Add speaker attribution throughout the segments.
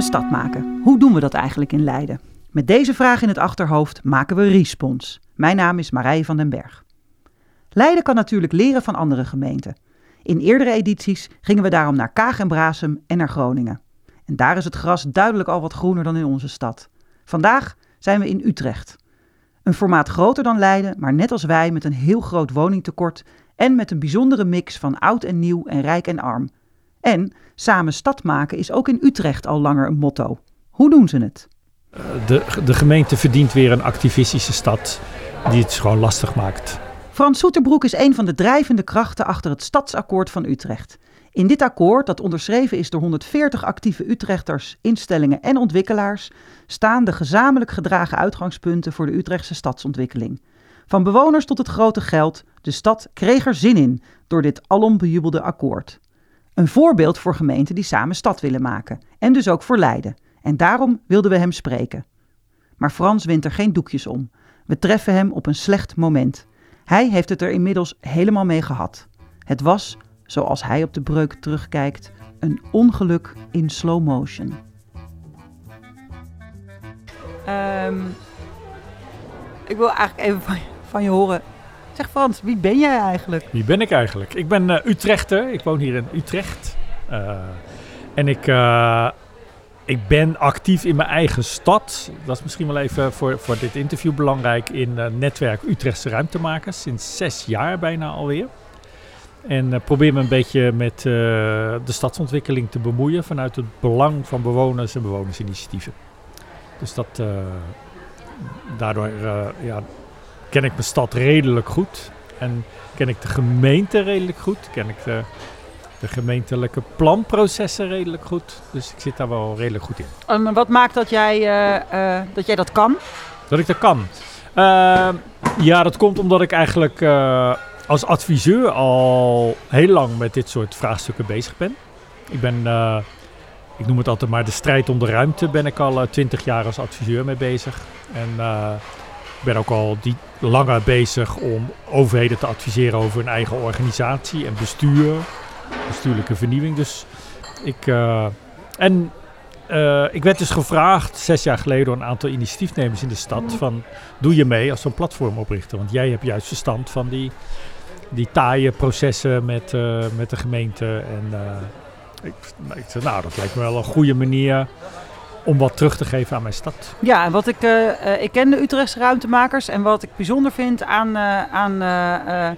Speaker 1: Stad maken. Hoe doen we dat eigenlijk in Leiden? Met deze vraag in het achterhoofd maken we Respons. Mijn naam is Marije van den Berg. Leiden kan natuurlijk leren van andere gemeenten. In eerdere edities gingen we daarom naar Kaag en Brasem en naar Groningen. En daar is het gras duidelijk al wat groener dan in onze stad. Vandaag zijn we in Utrecht. Een formaat groter dan Leiden, maar net als wij met een heel groot woningtekort en met een bijzondere mix van oud en nieuw en rijk en arm. En samen stad maken is ook in Utrecht al langer een motto. Hoe doen ze het?
Speaker 2: De, de gemeente verdient weer een activistische stad die het gewoon lastig maakt.
Speaker 1: Frans Soeterbroek is een van de drijvende krachten achter het Stadsakkoord van Utrecht. In dit akkoord, dat onderschreven is door 140 actieve Utrechters, instellingen en ontwikkelaars, staan de gezamenlijk gedragen uitgangspunten voor de Utrechtse stadsontwikkeling. Van bewoners tot het grote geld, de stad kreeg er zin in door dit alom bejubelde akkoord. Een voorbeeld voor gemeenten die samen stad willen maken en dus ook voor Leiden. En daarom wilden we hem spreken. Maar Frans wint er geen doekjes om. We treffen hem op een slecht moment. Hij heeft het er inmiddels helemaal mee gehad. Het was, zoals hij op de breuk terugkijkt, een ongeluk in slow motion. Ehm, ik wil eigenlijk even van je, van je horen. Zeg Frans, wie ben jij eigenlijk?
Speaker 2: Wie ben ik eigenlijk? Ik ben uh, Utrechter. Ik woon hier in Utrecht. Uh, en ik, uh, ik ben actief in mijn eigen stad. Dat is misschien wel even voor, voor dit interview belangrijk. In netwerk Utrechtse Ruimtemakers. Sinds zes jaar bijna alweer. En probeer me een beetje met de stadsontwikkeling te bemoeien. Vanuit het belang van bewoners en bewonersinitiatieven. Dus dat, daardoor ja, ken ik mijn stad redelijk goed. En ken ik de gemeente redelijk goed. Ken ik de de gemeentelijke planprocessen redelijk goed. Dus ik zit daar wel redelijk goed in.
Speaker 1: En wat maakt dat jij, uh, uh, dat, jij dat kan?
Speaker 2: Dat ik dat kan? Uh, ja, dat komt omdat ik eigenlijk als adviseur al heel lang met dit soort vraagstukken bezig ben. Ik ben, ik noem het altijd maar de strijd om de ruimte, ben ik al twintig jaar als adviseur mee bezig. En ik ben ook al die langer bezig om overheden te adviseren over hun eigen organisatie en bestuur bestuurlijke vernieuwing. Dus ik. Uh, en uh, ik werd dus gevraagd zes jaar geleden door een aantal initiatiefnemers in de stad: van doe je mee als zo'n platform oprichter? Want jij hebt juist verstand van die, die taaie processen met, uh, met de gemeente. En ik, ik zei, nou, dat lijkt me wel een goede manier om wat terug te geven aan mijn stad.
Speaker 1: Ja, en wat ik, uh, ik ken de Utrechtse ruimtemakers en wat ik bijzonder vind aan, uh, aan uh,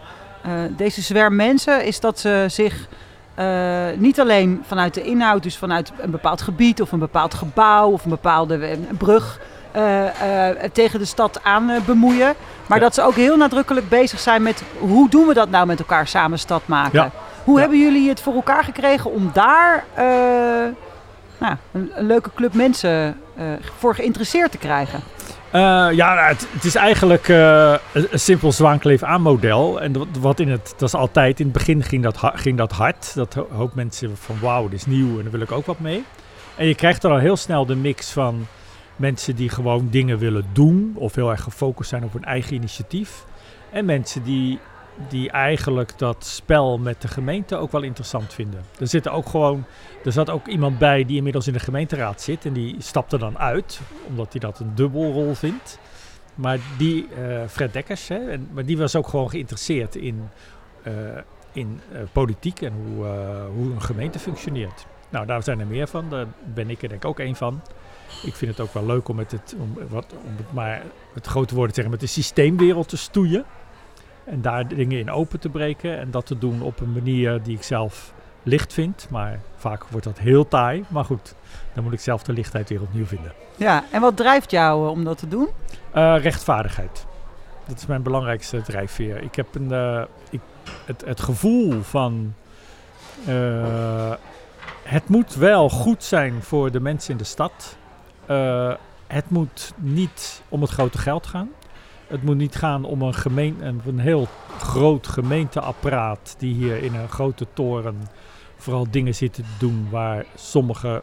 Speaker 1: deze zwerm mensen is dat ze zich niet alleen vanuit de inhoud, dus vanuit een bepaald gebied of een bepaald gebouw of een bepaalde brug tegen de stad aan bemoeien, maar ja. dat ze ook heel nadrukkelijk bezig zijn met hoe doen we dat nou met elkaar samen stad maken. Ja. Hoe ja. hebben jullie het voor elkaar gekregen om daar nou, een, leuke club mensen uh, voor geïnteresseerd te krijgen?
Speaker 2: Uh, ja, nou, het, het, is eigenlijk een, een simpel zwaankleef aan model. En wat in het, dat is altijd, in het begin ging dat, ging dat hard. Dat hoop mensen van wauw, dit is nieuw en daar wil ik ook wat mee. En je krijgt er al heel snel de mix van mensen die gewoon dingen willen doen. Of heel erg gefocust zijn op hun eigen initiatief. En mensen die die eigenlijk dat spel met de gemeente ook wel interessant vinden. Er zit ook gewoon, er zat ook iemand bij die inmiddels in de gemeenteraad zit en die stapte dan uit, omdat hij dat een dubbelrol vindt. Maar die, uh, Fred Dekkers, hè, maar die was ook gewoon geïnteresseerd in, uh, in uh, politiek en hoe, hoe een gemeente functioneert. Nou, daar zijn er meer van. Daar ben ik er denk ik ook één van. Ik vind het ook wel leuk om, met het, om, wat, om maar het grote woord te zeggen, met de systeemwereld te stoeien. En daar dingen in open te breken en dat te doen op een manier die ik zelf licht vind. Maar vaak wordt dat heel taai. Maar goed, dan moet ik zelf de lichtheid weer opnieuw vinden.
Speaker 1: Ja, en wat drijft jou om dat te doen?
Speaker 2: Uh, rechtvaardigheid. Dat is mijn belangrijkste drijfveer. Ik heb een, uh, ik, het, het gevoel van. Uh, het moet wel goed zijn voor de mensen in de stad. het moet niet om het grote geld gaan. Het moet niet gaan om een, gemeen, een heel groot gemeenteapparaat die hier in een grote toren vooral dingen zitten te doen waar sommige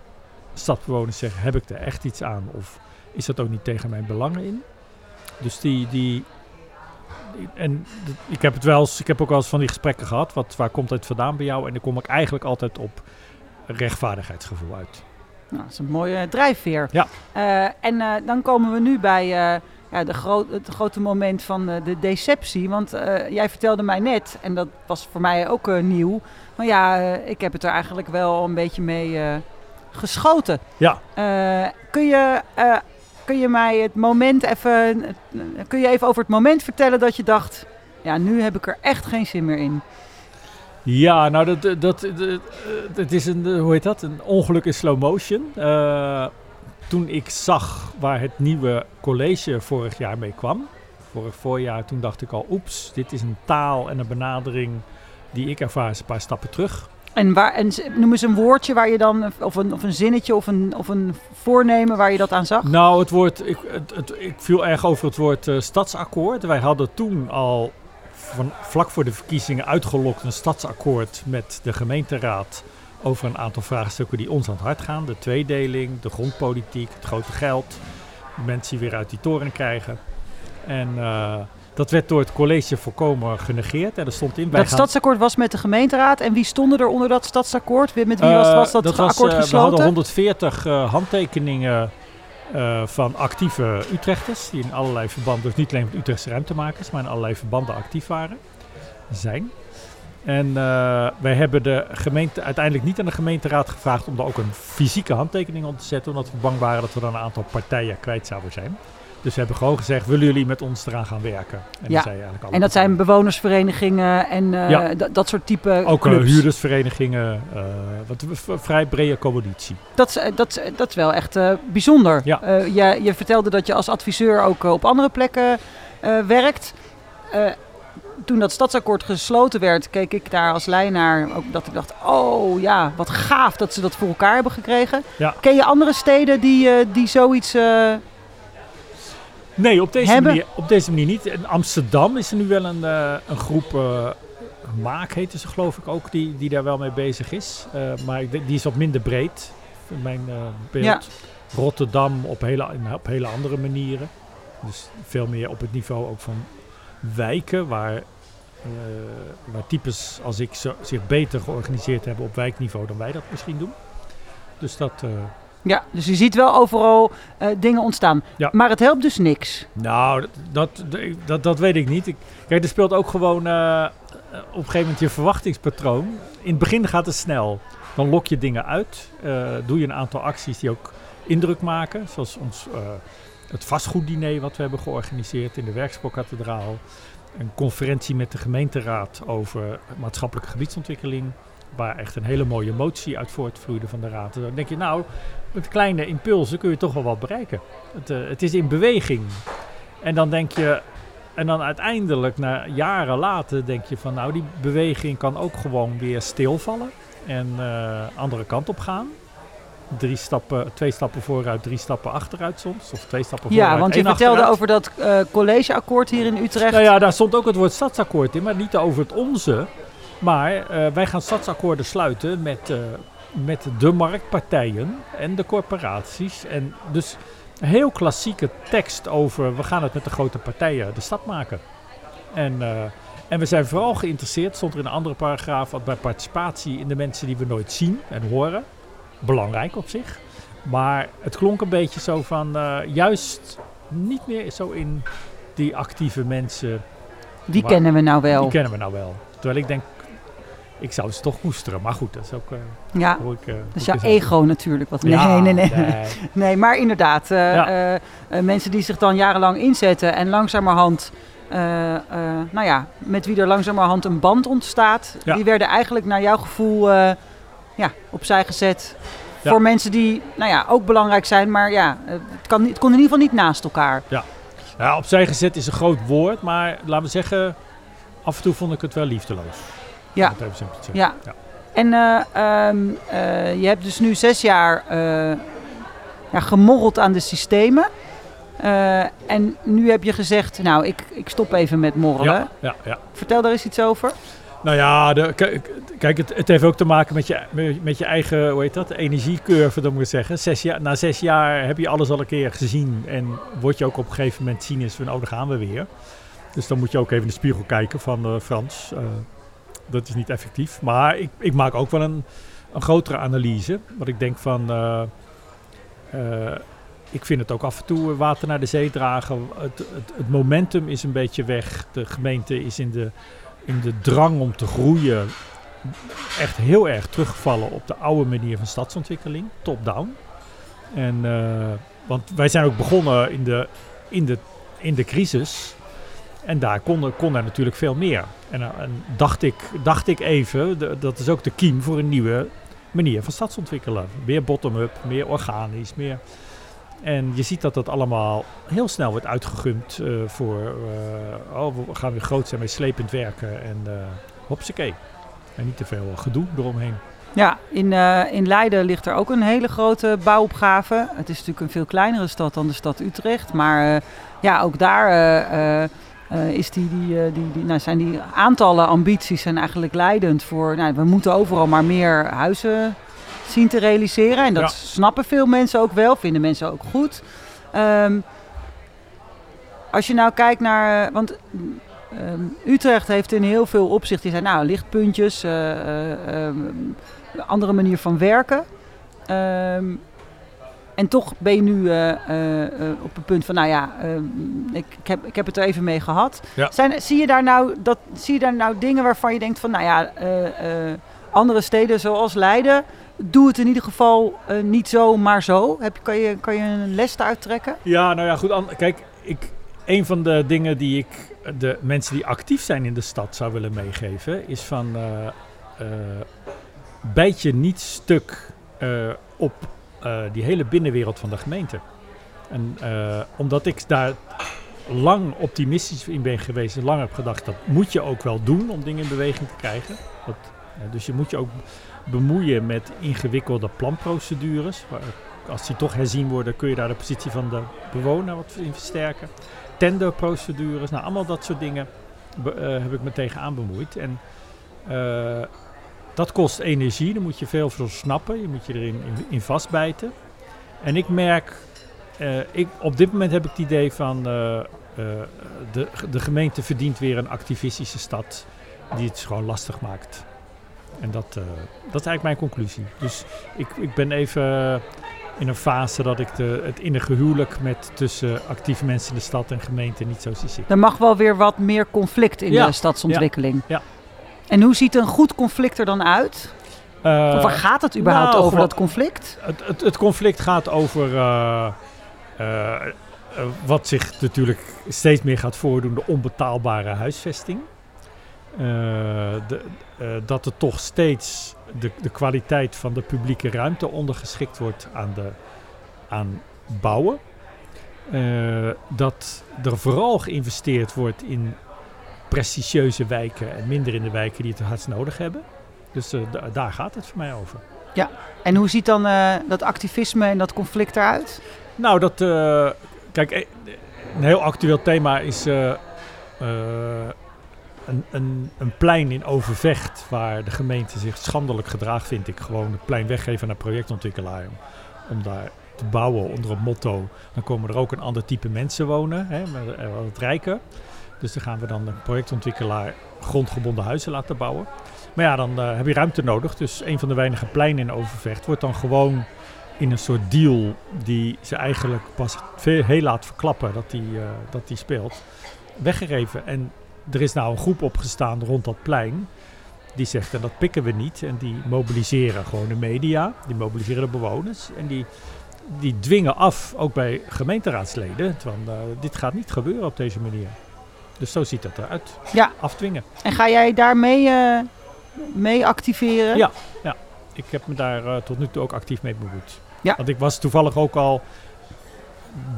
Speaker 2: stadbewoners zeggen: heb ik er echt iets aan? Of is dat ook niet tegen mijn belangen in? Dus die. die en ik heb het wel eens, ik heb ook wel eens van die gesprekken gehad. Wat, waar komt het vandaan bij jou? En dan kom ik eigenlijk altijd op rechtvaardigheidsgevoel uit.
Speaker 1: Nou, dat is een mooie drijfveer.
Speaker 2: Ja.
Speaker 1: Eh, en eh, dan komen we nu bij eh, ja, de gro het grote moment van eh, de deceptie. Want eh, jij vertelde mij net, en dat was voor mij ook eh, nieuw... maar ja, ik heb het er eigenlijk wel een beetje mee geschoten.
Speaker 2: Ja.
Speaker 1: Kun, je, kun je mij het moment even... kun je even over het moment vertellen dat je dacht... ja, nu heb ik er echt geen zin meer in.
Speaker 2: Ja, nou, dat, dat, dat, dat- het is een, hoe heet dat? Een ongeluk in slow motion. Toen ik zag waar het nieuwe college vorig jaar mee kwam, vorig voorjaar, toen dacht ik al, oeps, dit is een taal en een benadering die ik ervaar is een paar stappen terug.
Speaker 1: En, waar, en noem eens een woordje waar je dan, of een, of een zinnetje of een, of een voornemen waar je dat aan zag.
Speaker 2: Nou, het woord, ik, het, het- ik viel erg over het woord eh, stadsakkoord. Wij hadden toen al van, vlak voor de verkiezingen uitgelokt een stadsakkoord met de gemeenteraad over een aantal vraagstukken die ons aan het hart gaan. De tweedeling, de grondpolitiek, het grote geld, mensen die weer uit die toren krijgen. En eh, dat werd door het college volkomen genegeerd. En er stond in,
Speaker 1: dat
Speaker 2: gaan-
Speaker 1: stadsakkoord was met de gemeenteraad. En wie stonden er onder dat stadsakkoord? Met wie was,
Speaker 2: Eh,
Speaker 1: was dat, akkoord
Speaker 2: eh, We hadden
Speaker 1: gesloten?
Speaker 2: 140 eh, handtekeningen van actieve Utrechters. Die in allerlei verbanden, dus niet alleen met Utrechtse ruimtemakers, maar in allerlei verbanden actief waren. Zijn. En eh, wij hebben de gemeente uiteindelijk niet aan de gemeenteraad gevraagd om daar ook een fysieke handtekening op te zetten. Omdat we bang waren dat we dan een aantal partijen kwijt zouden zijn. Dus we hebben gewoon gezegd, willen jullie met ons eraan gaan werken? En,
Speaker 1: Ja.
Speaker 2: zei eigenlijk alle
Speaker 1: en dat zijn bewonersverenigingen en eh,
Speaker 2: Ja.
Speaker 1: dat- dat soort type
Speaker 2: ook eh, huurdersverenigingen, eh, wat vrij brede coalitie.
Speaker 1: Dat, is- eh, dat, dat is wel echt eh, bijzonder.
Speaker 2: Ja.
Speaker 1: Eh, je, je vertelde dat je als adviseur ook eh, op andere plekken eh, werkt. Toen dat stadsakkoord gesloten werd, keek ik daar als lijn naar. Ook dat ik dacht, oh ja, wat gaaf dat ze dat voor elkaar hebben gekregen.
Speaker 2: Ja.
Speaker 1: Ken je andere steden die, eh, die zoiets... eh,
Speaker 2: Nee, op deze,
Speaker 1: hebben.
Speaker 2: manier, op deze manier niet. In Amsterdam is er nu wel een, eh, een groep, Maak heten ze geloof ik ook, die, die daar wel mee bezig is. Maar die is wat minder breed, in mijn beeld.
Speaker 1: Ja.
Speaker 2: Rotterdam op hele, op hele andere manieren. Dus veel meer op het niveau ook van wijken, waar, eh, waar types als ik zo, zich beter georganiseerd hebben op wijkniveau dan wij dat misschien doen. Dus dat... eh,
Speaker 1: ja, dus je ziet wel overal eh, dingen ontstaan.
Speaker 2: Ja.
Speaker 1: Maar het helpt dus niks.
Speaker 2: Nou, dat, dat, dat, dat weet ik niet. Ik, kijk, er speelt ook gewoon op een gegeven moment je verwachtingspatroon. In het begin gaat het snel. Dan lok je dingen uit. doe je een aantal acties die ook indruk maken. Zoals ons, het vastgoeddiner wat we hebben georganiseerd in de Werkspoorkathedraal. Een conferentie met de gemeenteraad over maatschappelijke gebiedsontwikkeling. Waar echt een hele mooie motie uit voortvloeide van de raad. Dan denk je, nou, met kleine impulsen kun je toch wel wat bereiken. Het, eh, het is in beweging. En dan denk je, en dan uiteindelijk, na jaren later, denk je van nou, die beweging kan ook gewoon weer stilvallen en eh andere kant op gaan. Drie stappen, twee stappen vooruit, drie stappen achteruit soms. Of twee stappen vooruit.
Speaker 1: Ja, want je vertelde
Speaker 2: achteruit.
Speaker 1: over dat eh, collegeakkoord hier in Utrecht.
Speaker 2: Nou ja, daar stond ook het woord stadsakkoord in, maar niet over het onze. Maar eh, wij gaan stadsakkoorden sluiten met, eh, met de marktpartijen en de corporaties. En dus een heel klassieke tekst over we gaan het met de grote partijen de stad maken. En, en we zijn vooral geïnteresseerd, stond er in een andere paragraaf, wat bij participatie in de mensen die we nooit zien en horen. Belangrijk op zich. Maar het klonk een beetje zo van eh, juist niet meer zo in die actieve mensen
Speaker 1: Die kennen we nou wel.
Speaker 2: die kennen we nou wel. Terwijl ik denk, ik zou ze toch koesteren. Maar goed, dat is ook... eh
Speaker 1: ja,
Speaker 2: hoe ik, eh,
Speaker 1: dat is jouw ego natuurlijk. Wat, nee,
Speaker 2: Ja,
Speaker 1: nee, nee, nee. maar inderdaad,
Speaker 2: Ja.
Speaker 1: mensen die zich dan jarenlang inzetten en langzamerhand, nou ja, met wie er langzamerhand een band ontstaat,
Speaker 2: Ja.
Speaker 1: die werden eigenlijk naar jouw gevoel ja, opzij gezet.
Speaker 2: Ja.
Speaker 1: Voor mensen die, nou ja, ook belangrijk zijn, maar ja, het, kan, het kon in ieder geval niet naast elkaar.
Speaker 2: Ja, opzij gezet is een groot woord. Maar laten we zeggen, af en toe vond ik het wel liefdeloos.
Speaker 1: Ja.
Speaker 2: Het even simpel te zeggen.
Speaker 1: Ja.
Speaker 2: Ja.
Speaker 1: En eh, ehm, eh, je hebt dus nu zes jaar eh, ja, gemorreld aan de systemen. En nu heb je gezegd, nou, ik, ik stop even met morrelen.
Speaker 2: Ja, ja, ja.
Speaker 1: Vertel daar eens iets over.
Speaker 2: Nou ja, kijk, het, het heeft ook te maken met je, met- je eigen, hoe heet dat, energiecurve, dan moet ik zeggen. Jaar, na zes jaar heb je alles al een keer gezien en word je ook op een gegeven moment cynisch van, oh, daar gaan we weer. Dus dan moet je ook even in de spiegel kijken van eh, Frans. eh, dat is niet effectief. Maar ik, ik maak ook wel een, een grotere analyse. Want ik denk van, eh, ik vind het ook af en toe water naar de zee dragen. Het, het, het, momentum is een beetje weg. De gemeente is in de, in de drang om te groeien echt heel erg teruggevallen op de oude manier van stadsontwikkeling, top-down. En, want wij zijn ook begonnen in de, in de, in de crisis. En daar kon, kon er natuurlijk veel meer. En, en dacht, ik, dacht ik even, dat is ook de kiem voor een nieuwe manier van stadsontwikkelen. Meer bottom-up, meer organisch, meer... En je ziet dat dat allemaal heel snel wordt uitgegumd uh, voor... Uh, oh, we gaan weer groot zijn met slepend werken en uh, hopsakee. En niet te veel gedoe eromheen.
Speaker 1: Ja, in, in Leiden ligt er ook een hele grote bouwopgave. Het is natuurlijk een veel kleinere stad dan de stad Utrecht. Maar ja, ook daar is die, die, die, nou, zijn die aantallen ambities eigenlijk leidend voor. Nou, we moeten overal maar meer huizen zien te realiseren. En dat snappen veel mensen ook wel, vinden mensen ook goed. Um, als je nou kijkt naar. Eh, want um, Utrecht heeft in heel veel opzichten. Die zijn nou lichtpuntjes, uh, um, andere manier van werken. En toch ben je nu uh, op het punt van, nou ja, ik, ik, heb, ik heb het er even mee gehad. Zijn, zie, je daar nou dat, zie je daar nou dingen waarvan je denkt van, nou ja, andere steden zoals Leiden, doe het in ieder geval niet zo, maar zo. Heb, kan, je, kan je een les eruit trekken?
Speaker 2: Ja, nou ja, goed. Kijk, ik, een van de dingen die ik de mensen die actief zijn in de stad zou willen meegeven, is van, bijt je niet stuk op uh, die hele binnenwereld van de gemeente. En uh, omdat ik daar lang optimistisch in ben geweest en lang heb gedacht, dat moet je ook wel doen om dingen in beweging te krijgen. Uh, dus je moet je ook bemoeien met ingewikkelde planprocedures. Als die toch herzien worden, kun je daar de positie van de bewoner wat in versterken. Tenderprocedures, nou allemaal dat soort dingen heb ik me tegenaan bemoeid. En dat kost energie, daar moet je veel voor snappen. Je moet je erin in, in vastbijten. En ik merk, uh, ik, op dit moment heb ik het idee van de, de gemeente verdient weer een activistische stad die het gewoon lastig maakt. En dat, dat is eigenlijk mijn conclusie. Dus ik, ik ben even in een fase dat ik de, het innige huwelijk met tussen actieve mensen in de stad en gemeente niet zo zie zitten.
Speaker 1: Er mag wel weer wat meer conflict in de stadsontwikkeling.
Speaker 2: Ja, ja.
Speaker 1: En hoe ziet een goed conflict er dan uit? Uh, of waar gaat het überhaupt nou, over, dat conflict?
Speaker 2: Het, het, het, conflict gaat over uh, uh, wat zich natuurlijk steeds meer gaat voordoen, de onbetaalbare huisvesting. De, dat er toch steeds de, de kwaliteit van de publieke ruimte ondergeschikt wordt aan, de, aan bouwen. dat er vooral geïnvesteerd wordt in prestigieuze wijken en minder in de wijken die het hardst nodig hebben. Dus uh, daar gaat het voor mij over.
Speaker 1: Ja, en hoe ziet dan uh, dat activisme en dat conflict eruit?
Speaker 2: Nou, dat, kijk, een heel actueel thema is een, een, een, plein in Overvecht waar de gemeente zich schandelijk gedraagt, vind ik. Gewoon het plein weggeven naar projectontwikkelaar om, daar te bouwen onder het motto. Dan komen er ook een ander type mensen wonen, hè, wat rijker. Dus dan gaan we dan een projectontwikkelaar grondgebonden huizen laten bouwen. Maar ja, dan uh, heb je ruimte nodig. Dus een van de weinige pleinen in Overvecht wordt dan gewoon in een soort deal die ze eigenlijk pas veel, heel laat verklappen dat die, uh, dat die speelt, weggegeven. En er is nou een groep opgestaan rond dat plein. Die zegt, en dat pikken we niet. En die mobiliseren gewoon de media, die mobiliseren de bewoners. En die, die dwingen af, ook bij gemeenteraadsleden, van uh, dit gaat niet gebeuren op deze manier. Dus zo ziet dat eruit. Ja. Afdwingen.
Speaker 1: En ga jij daarmee uh, mee activeren?
Speaker 2: Ja, ja, ik heb me daar uh, tot nu toe ook actief mee bemoeid. Ja. Want ik was toevallig ook al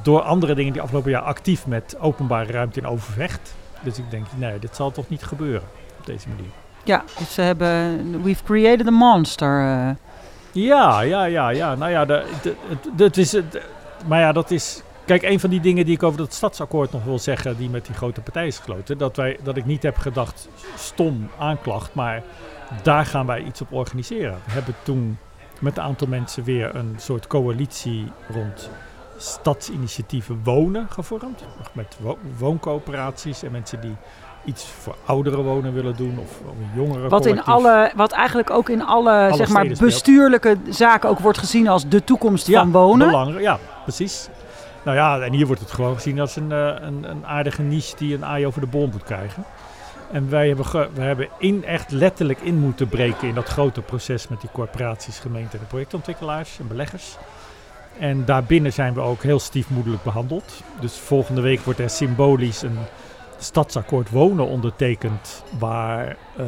Speaker 2: door andere dingen die afgelopen jaar actief met openbare ruimte in Overvecht. Dus ik denk, nee, dit zal toch niet gebeuren op deze manier.
Speaker 1: Ja, dus ze hebben, we've created a monster. Uh.
Speaker 2: Ja, ja, ja, ja. Nou ja, de, het is, maar ja, dat is Kijk, een van die dingen die ik over dat stadsakkoord nog wil zeggen, die met die grote partij is gesloten, dat, wij, dat ik niet heb gedacht, stom aanklacht, maar daar gaan wij iets op organiseren. We hebben toen met een aantal mensen weer een soort coalitie rond stadsinitiatieven wonen gevormd. Met wo wooncoöperaties en mensen die iets voor ouderen wonen willen doen of een jongere
Speaker 1: wat in alle Wat eigenlijk ook in alle, zeg maar, bestuurlijke zaken ook wordt gezien als de toekomst van wonen.
Speaker 2: Belangrijk, ja, precies. Nou ja, en hier wordt het gewoon gezien als een, uh, een, een, aardige niche die een aai over de bol moet krijgen. En wij hebben, we hebben in, echt letterlijk in moeten breken in dat grote proces met die corporaties, gemeenten en projectontwikkelaars en beleggers. En daarbinnen zijn we ook heel stiefmoedelijk behandeld. Dus volgende week wordt er symbolisch een stadsakkoord wonen ondertekend, waar uh,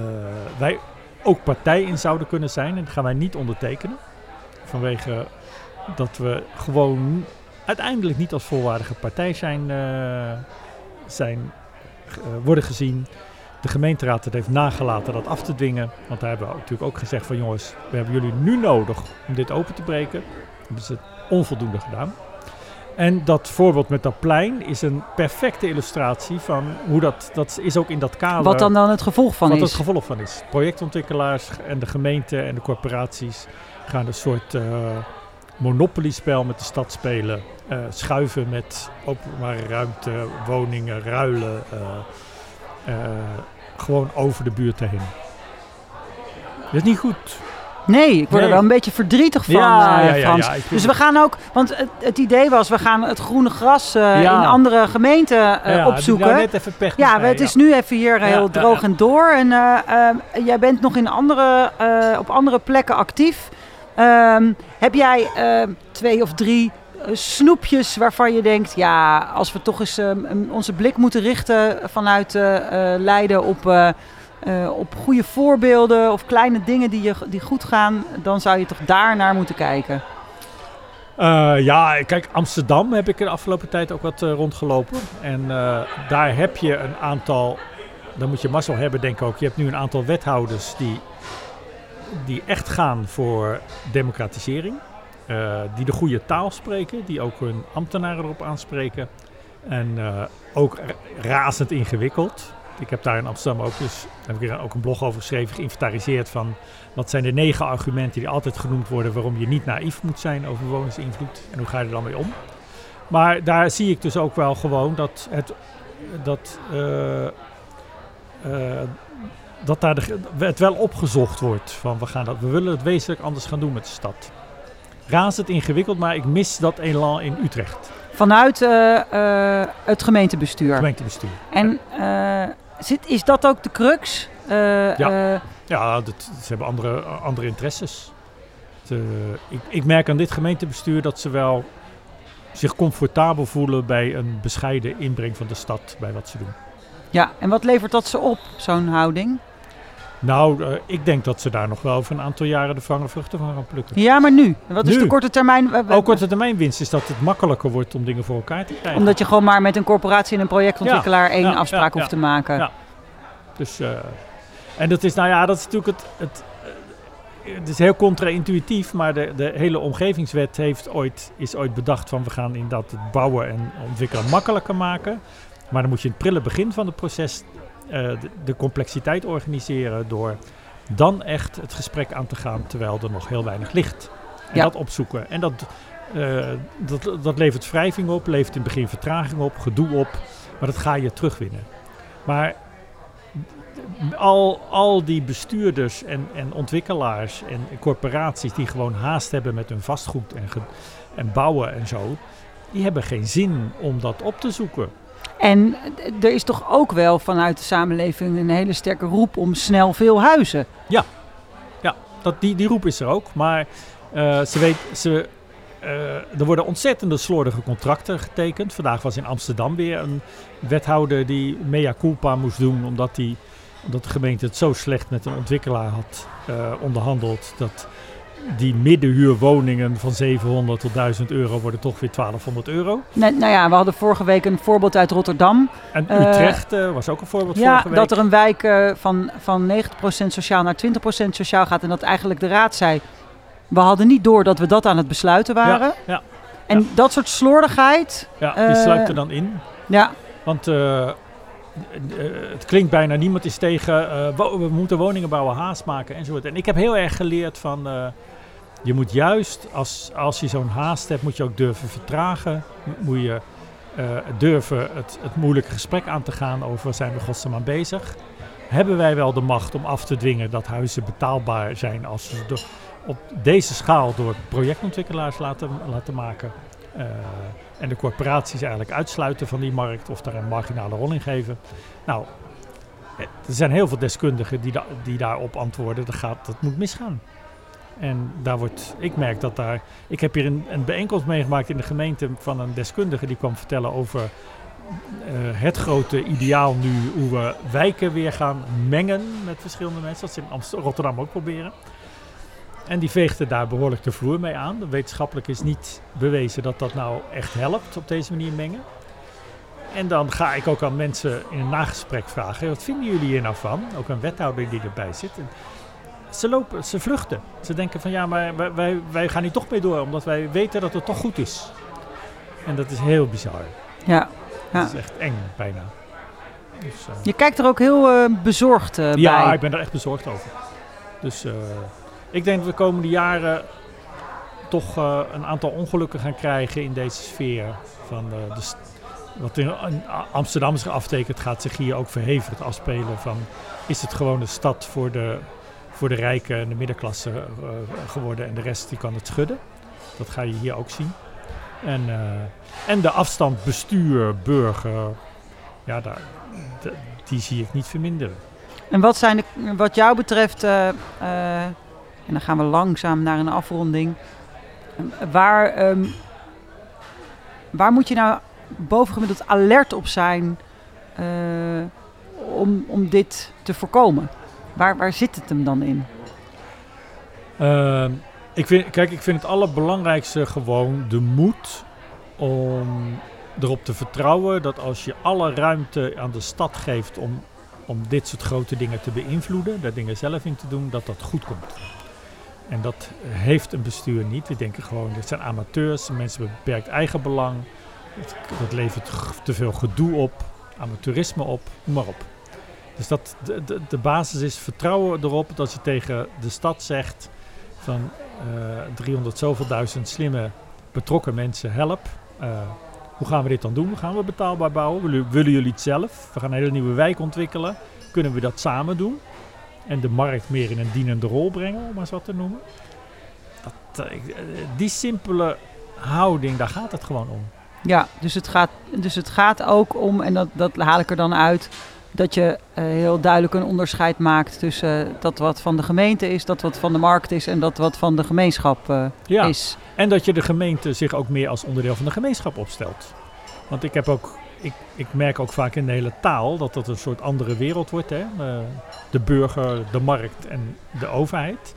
Speaker 2: wij ook partij in zouden kunnen zijn. En dat gaan wij niet ondertekenen. Vanwege dat we gewoon uiteindelijk niet als volwaardige partij zijn, uh, zijn uh, worden gezien. De gemeenteraad het heeft nagelaten dat af te dwingen. Want daar hebben we natuurlijk ook gezegd van jongens, we hebben jullie nu nodig om dit open te breken. Het onvoldoende gedaan. En dat voorbeeld met dat plein is een perfecte illustratie van hoe dat, dat is ook in dat kader.
Speaker 1: Wat dan dan het gevolg van
Speaker 2: wat
Speaker 1: is.
Speaker 2: Wat het gevolg van is. Projectontwikkelaars en de gemeente en de corporaties gaan een soort uh, monopoliespel met de stad spelen. Uh, schuiven met openbare ruimte, woningen, ruilen. Uh, gewoon over de buurt heen. Dat is niet goed.
Speaker 1: Nee, ik word er wel een beetje verdrietig van, ja, uh, Frans. Ja, ja, dus we gaan ook, want het, het, idee was, we gaan het groene gras uh, in andere gemeenten uh, opzoeken.
Speaker 2: net even pech
Speaker 1: ja, het is nu even hier heel droog en door. En jij bent nog in andere, op andere plekken actief. Um, heb jij ehm, twee of drie snoepjes waarvan je denkt, ja, als we toch eens onze blik moeten richten vanuit Leiden op uh, op goede voorbeelden of kleine dingen die, je, die goed gaan, dan zou je toch daar naar moeten kijken.
Speaker 2: Uh, ja, kijk, Amsterdam heb ik de afgelopen tijd ook wat uh, rondgelopen. En daar heb je een aantal, dan moet je mazzel hebben denk ik ook. Je hebt nu een aantal wethouders die, die echt gaan voor democratisering. die de goede taal spreken, die ook hun ambtenaren erop aanspreken. En ook razend ingewikkeld. Ik heb daar in Amsterdam ook, dus heb ik er ook een blog over geschreven, geïnventariseerd van wat zijn de negen argumenten die altijd genoemd worden waarom je niet naïef moet zijn over bewonersinvloed en hoe ga je er dan mee om. Maar daar zie ik dus ook wel gewoon dat het, dat, uh, uh, dat daar de, het wel opgezocht wordt van we, gaan dat, we willen het wezenlijk anders gaan doen met de stad. Razend ingewikkeld, maar ik mis dat elan in Utrecht.
Speaker 1: Vanuit uh, het gemeentebestuur.
Speaker 2: Gemeentebestuur.
Speaker 1: En Zit, is dat ook de crux?
Speaker 2: Uh, ja, uh, ja dat, ze hebben andere, andere interesses. ik, ik, merk aan dit gemeentebestuur dat ze wel zich comfortabel voelen bij een bescheiden inbreng van de stad bij wat ze doen.
Speaker 1: Ja, en wat levert dat ze op, zo'n houding?
Speaker 2: Nou, uh, ik denk dat ze daar nog wel over een aantal jaren de vangen vruchten van gaan plukken.
Speaker 1: Ja, maar nu? Wat is de korte termijn?
Speaker 2: Ook korte termijn winst is dat het makkelijker wordt om dingen voor elkaar te krijgen.
Speaker 1: Omdat je gewoon maar met een corporatie en een projectontwikkelaar ja, één ja, afspraak ja, hoeft te maken. Ja.
Speaker 2: Dus, uh, en dat is, nou ja, dat is natuurlijk het, het het is heel contra-intuïtief, maar de, de hele omgevingswet heeft ooit, is ooit bedacht van we gaan inderdaad het bouwen en ontwikkelen makkelijker maken. Maar dan moet je in het prille begin van het proces de, de, complexiteit organiseren door dan echt het gesprek aan te gaan terwijl er nog heel weinig ligt. En ja. dat opzoeken. En dat, uh, dat, dat levert wrijving op, levert in het begin vertraging op, gedoe op, maar dat ga je terugwinnen. Maar al, al die bestuurders en, en ontwikkelaars en corporaties die gewoon haast hebben met hun vastgoed en, en bouwen en zo, die hebben geen zin om dat op te zoeken.
Speaker 1: En er is toch ook wel vanuit de samenleving een hele sterke roep om snel veel huizen.
Speaker 2: Ja, ja dat, die, die roep is er ook. Maar uh, ze weet, ze, uh, er worden ontzettende slordige contracten getekend. Vandaag was in Amsterdam weer een wethouder die mea culpa moest doen omdat, die, omdat de gemeente het zo slecht met een ontwikkelaar had uh, onderhandeld. Dat die middenhuurwoningen van 700 tot 1000 euro worden toch weer 1200 euro.
Speaker 1: Nee, nou ja, we hadden vorige week een voorbeeld uit Rotterdam.
Speaker 2: En eh, Utrecht uh, was ook een voorbeeld
Speaker 1: ja,
Speaker 2: vorige week.
Speaker 1: dat er een wijk uh, van, van 90% sociaal naar 20% sociaal gaat. En dat eigenlijk de raad zei, we hadden niet door dat we dat aan het besluiten waren.
Speaker 2: Ja, ja
Speaker 1: en
Speaker 2: ja.
Speaker 1: dat soort slordigheid...
Speaker 2: Ja, die sluit er dan in.
Speaker 1: Ja.
Speaker 2: Want het klinkt bijna niemand is tegen, we moeten woningen bouwen haast maken enzovoort. En ik heb heel erg geleerd van Je moet juist, als, als je zo'n haast hebt, moet je ook durven vertragen. Moet je uh, durven het, het moeilijke gesprek aan te gaan over zijn we godsnaam aan bezig. Hebben wij wel de macht om af te dwingen dat huizen betaalbaar zijn als ze op deze schaal door projectontwikkelaars laten, laten maken? Uh, en de corporaties eigenlijk uitsluiten van die markt of daar een marginale rol in geven. Nou, er zijn heel veel deskundigen die, die daarop antwoorden. Dat, gaat, dat moet misgaan. En daar wordt, ik merk dat daar. Ik heb hier een, een bijeenkomst meegemaakt in de gemeente van een deskundige die kwam vertellen over uh, het grote ideaal nu, hoe we wijken weer gaan mengen met verschillende mensen. Dat ze in Amsterdam, Rotterdam ook proberen. En die veegde daar behoorlijk de vloer mee aan. Wetenschappelijk is niet bewezen dat dat nou echt helpt op deze manier mengen. En dan ga ik ook aan mensen in een nagesprek vragen: wat vinden jullie hier nou van? Ook een wethouder die erbij zit. En ze lopen, ze vluchten. Ze denken van ja, maar wij, wij gaan hier toch mee door, omdat wij weten dat het toch goed is. En dat is heel bizar.
Speaker 1: Ja.
Speaker 2: ja. Dat is echt eng bijna.
Speaker 1: Dus, uh, je kijkt er ook heel uh, bezorgd uh,
Speaker 2: ja,
Speaker 1: bij.
Speaker 2: Ja, ik ben er echt bezorgd over. Dus ik denk dat we de komende jaren toch een aantal ongelukken gaan krijgen in deze sfeer. Van de, wat in Amsterdam is aftekent, gaat zich hier ook verhevigd afspelen. Van, is het gewoon een stad voor de voor de rijken en de middenklasse uh, geworden en de rest die kan het schudden. Dat ga je hier ook zien. En, uh, en de afstand bestuur, burger, ja, daar, die zie ik niet verminderen.
Speaker 1: En wat zijn de, wat jou betreft, uh, en dan gaan we langzaam naar een afronding. Waar, um, waar moet je nou bovengemiddeld alert op zijn om, om dit te voorkomen? Waar, waar zit het hem dan in?
Speaker 2: Uh, ik vind, kijk, ik vind het allerbelangrijkste gewoon de moed om erop te vertrouwen dat als je alle ruimte aan de stad geeft om, om dit soort grote dingen te beïnvloeden, daar dingen zelf in te doen, dat dat goed komt. En dat heeft een bestuur niet. We denken gewoon, dit zijn amateurs, mensen met beperkt eigenbelang. Dat levert te veel gedoe op, amateurisme op, noem maar op. Dus dat, de, de, de, basis is vertrouwen erop dat je tegen de stad zegt van uh, eh, 300 zoveel duizend slimme betrokken mensen help. Uh, hoe gaan we dit dan doen? Gaan we betaalbaar bouwen? Willen, jullie het zelf? We gaan een hele nieuwe wijk ontwikkelen. Kunnen we dat samen doen? En de markt meer in een dienende rol brengen, om maar wat te noemen. Dat, uh, die simpele houding, daar gaat het gewoon om.
Speaker 1: Ja, dus het gaat, dus het gaat ook om, en dat, dat haal ik er dan uit, dat je uh, heel duidelijk een onderscheid maakt tussen dat wat van de gemeente is, dat wat van de markt is en dat wat van de gemeenschap uh,
Speaker 2: ja.
Speaker 1: is.
Speaker 2: En dat je de gemeente zich ook meer als onderdeel van de gemeenschap opstelt. Want ik heb ook, ik, ik merk ook vaak in de hele taal dat dat een soort andere wereld wordt. Hè? Uh, de burger, de markt en de overheid.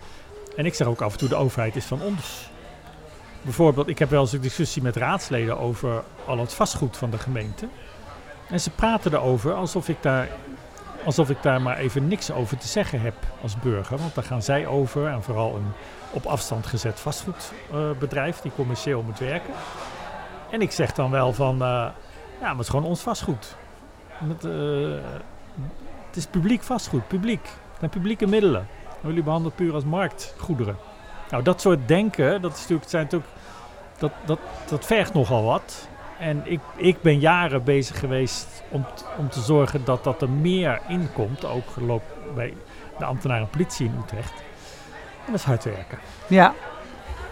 Speaker 2: En ik zeg ook af en toe, de overheid is van ons. Bijvoorbeeld, ik heb wel eens een discussie met raadsleden over al het vastgoed van de gemeente. En ze praten erover alsof ik daar alsof ik daar maar even niks over te zeggen heb als burger. Want daar gaan zij over en vooral een op afstand gezet vastgoedbedrijf die commercieel moet werken. En ik zeg dan wel van, uh, ja, maar het is gewoon ons vastgoed. Uh, het is publiek vastgoed, publiek. En publieke middelen. Jullie behandelen puur als marktgoederen. Nou, dat soort denken, dat, is natuurlijk, zijn natuurlijk, dat, dat, dat vergt nogal wat. En ik, ik ben jaren bezig geweest om, om te zorgen dat dat er meer inkomt. Ook geloof bij de ambtenaren politie in Utrecht. En dat is hard werken.
Speaker 1: Ja.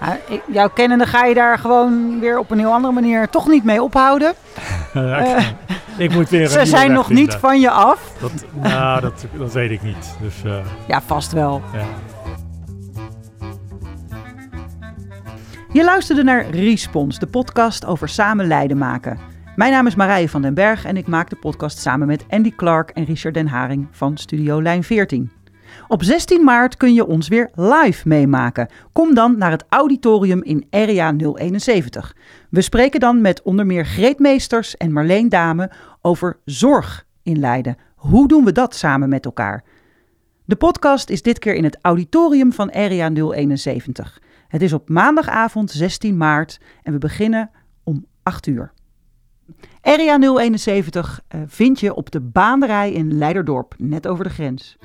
Speaker 1: ja ik, jouw kennende ga je daar gewoon weer op een heel andere manier toch niet mee ophouden.
Speaker 2: ja, uh, ik moet weer
Speaker 1: ze zijn nog
Speaker 2: vinden.
Speaker 1: niet van je af.
Speaker 2: Dat, nou, dat, dat weet ik niet. Dus, uh,
Speaker 1: ja, vast wel.
Speaker 2: Ja.
Speaker 1: Je luisterde naar Respons, de podcast over samen Leiden maken. Mijn naam is Marije van den Berg en ik maak de podcast samen met Andy Clark en Richard Den Haring van Studio Lijn 14. Op 16 maart kun je ons weer live meemaken. Kom dan naar het auditorium in Area 071. We spreken dan met onder meer Greet Meesters en Marleen Dame over zorg in Leiden. Hoe doen we dat samen met elkaar? De podcast is dit keer in het auditorium van Area 071. Het is op maandagavond 16 maart en we beginnen om 8 uur. Area 071 uh, vind je op de baanderij in Leiderdorp, net over de grens.